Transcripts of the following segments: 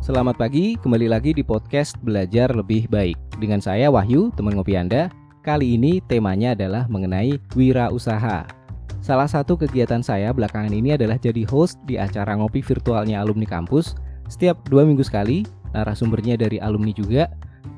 Selamat pagi, kembali lagi di podcast Belajar Lebih Baik. Dengan saya Wahyu, teman ngopi Anda. Kali ini temanya adalah mengenai wirausaha. Salah satu kegiatan saya belakangan ini adalah jadi host di acara ngopi virtualnya alumni kampus. Setiap dua minggu sekali, narasumbernya dari alumni juga.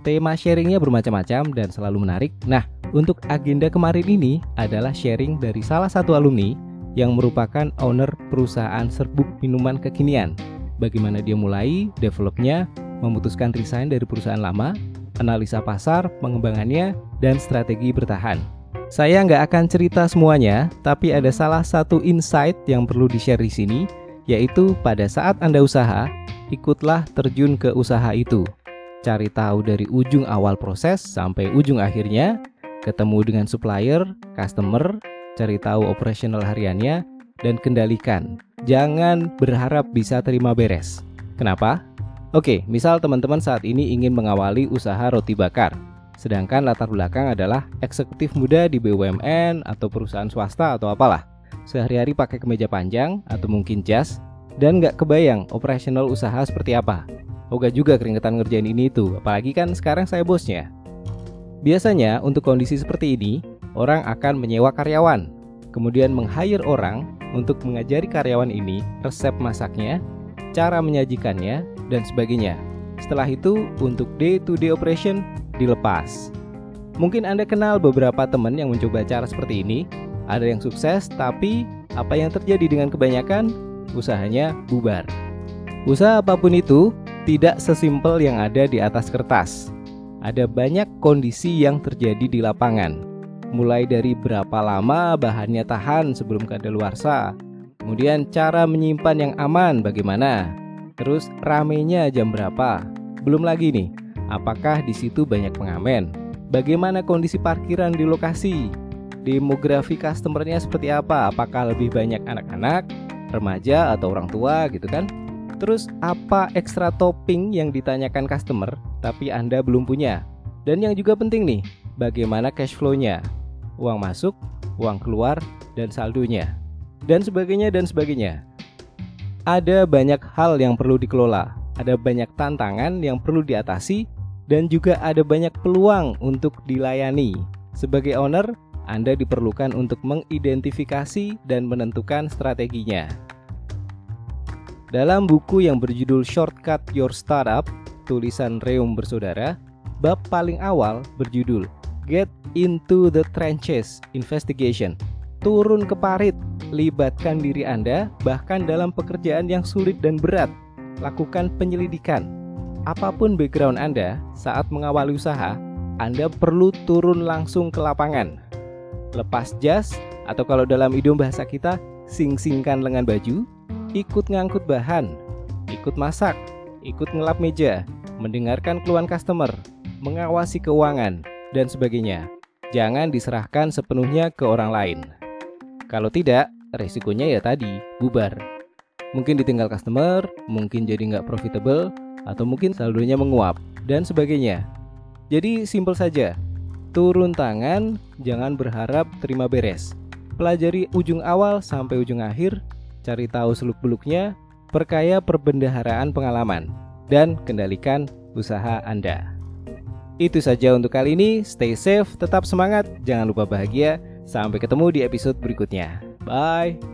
Tema sharingnya bermacam-macam dan selalu menarik. Nah, untuk agenda kemarin ini adalah sharing dari salah satu alumni yang merupakan owner perusahaan serbuk minuman kekinian bagaimana dia mulai, developnya, memutuskan resign dari perusahaan lama, analisa pasar, pengembangannya, dan strategi bertahan. Saya nggak akan cerita semuanya, tapi ada salah satu insight yang perlu di-share di sini, yaitu pada saat Anda usaha, ikutlah terjun ke usaha itu. Cari tahu dari ujung awal proses sampai ujung akhirnya, ketemu dengan supplier, customer, cari tahu operasional hariannya, dan kendalikan. Jangan berharap bisa terima beres. Kenapa? Oke, misal teman-teman saat ini ingin mengawali usaha roti bakar. Sedangkan latar belakang adalah eksekutif muda di BUMN atau perusahaan swasta atau apalah. Sehari-hari pakai kemeja panjang atau mungkin jas dan nggak kebayang operasional usaha seperti apa. Oga juga keringetan ngerjain ini itu, apalagi kan sekarang saya bosnya. Biasanya untuk kondisi seperti ini, orang akan menyewa karyawan, kemudian meng-hire orang untuk mengajari karyawan ini resep masaknya, cara menyajikannya, dan sebagainya. Setelah itu, untuk day-to-day operation dilepas. Mungkin Anda kenal beberapa teman yang mencoba cara seperti ini. Ada yang sukses, tapi apa yang terjadi dengan kebanyakan? Usahanya bubar. Usaha apa pun itu tidak sesimpel yang ada di atas kertas. Ada banyak kondisi yang terjadi di lapangan mulai dari berapa lama bahannya tahan sebelum kadaluarsa, kemudian cara menyimpan yang aman bagaimana, terus ramenya jam berapa, belum lagi nih, apakah di situ banyak pengamen, bagaimana kondisi parkiran di lokasi, demografi customernya seperti apa, apakah lebih banyak anak-anak, remaja atau orang tua gitu kan. Terus apa ekstra topping yang ditanyakan customer tapi Anda belum punya? Dan yang juga penting nih, bagaimana cash flow-nya? Uang masuk, uang keluar, dan saldonya, dan sebagainya dan sebagainya. Ada banyak hal yang perlu dikelola, ada banyak tantangan yang perlu diatasi, dan juga ada banyak peluang untuk dilayani. Sebagai owner, Anda diperlukan untuk mengidentifikasi dan menentukan strateginya. Dalam buku yang berjudul Shortcut Your Startup, tulisan Reum Bersaudara, bab paling awal berjudul Get into the trenches investigation. Turun ke parit, libatkan diri Anda bahkan dalam pekerjaan yang sulit dan berat. Lakukan penyelidikan. Apa pun background Anda saat mengawali usaha, Anda perlu turun langsung ke lapangan. Lepas jas atau kalau dalam idiom bahasa kita, sing-singkan lengan baju, ikut ngangkut bahan, ikut masak, ikut ngelap meja, mendengarkan keluhan customer, mengawasi keuangan, dan sebagainya. Jangan diserahkan sepenuhnya ke orang lain. Kalau tidak, resikonya ya tadi, bubar. Mungkin ditinggal customer, mungkin jadi nggak profitable, atau mungkin saldonya menguap, dan sebagainya. Jadi simpel saja, turun tangan, jangan berharap terima beres. Pelajari ujung awal sampai ujung akhir, cari tahu seluk-beluknya, perkaya perbendaharaan pengalaman, dan kendalikan usaha Anda. Itu saja untuk kali ini. Stay safe, tetap semangat, jangan lupa bahagia. Sampai ketemu di episode berikutnya. Bye.